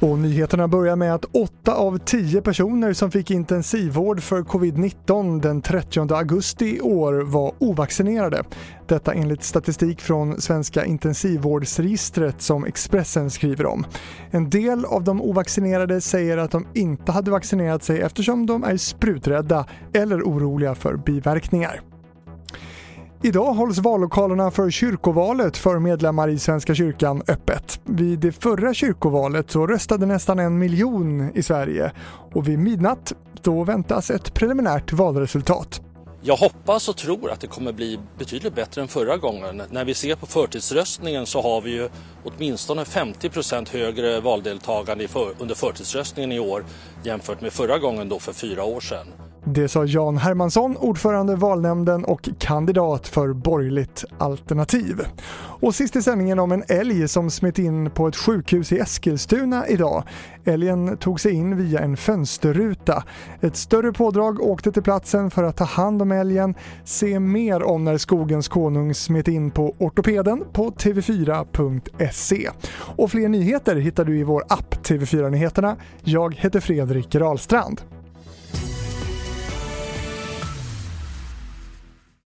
Och nyheterna börjar med att 8 av 10 personer som fick intensivvård för covid-19 den 30 augusti i år var ovaccinerade. Detta enligt statistik från Svenska intensivvårdsregistret som Expressen skriver om. En del av de ovaccinerade säger att de inte hade vaccinerat sig eftersom de är spruträdda eller oroliga för biverkningar. Idag hålls vallokalerna för kyrkovalet för medlemmar i Svenska kyrkan öppet. Vid det förra kyrkovalet så röstade nästan en miljon i Sverige och vid midnatt då väntas ett preliminärt valresultat. Jag hoppas och tror att det kommer bli betydligt bättre än förra gången. När vi ser på förtidsröstningen så har vi ju åtminstone 50 procent högre valdeltagande under förtidsröstningen i år jämfört med förra gången då för fyra år sedan. Det sa Jan Hermansson, ordförande valnämnden och kandidat för borgerligt alternativ. Och sist i sändningen om en älg som smet in på ett sjukhus i Eskilstuna idag. Älgen tog sig in via en fönsterruta. Ett större pådrag åkte till platsen för att ta hand om älgen. Se mer om när skogens konung smet in på ortopeden på tv4.se. Och fler nyheter hittar du i vår app TV4 Nyheterna. Jag heter Fredrik Rahlstrand.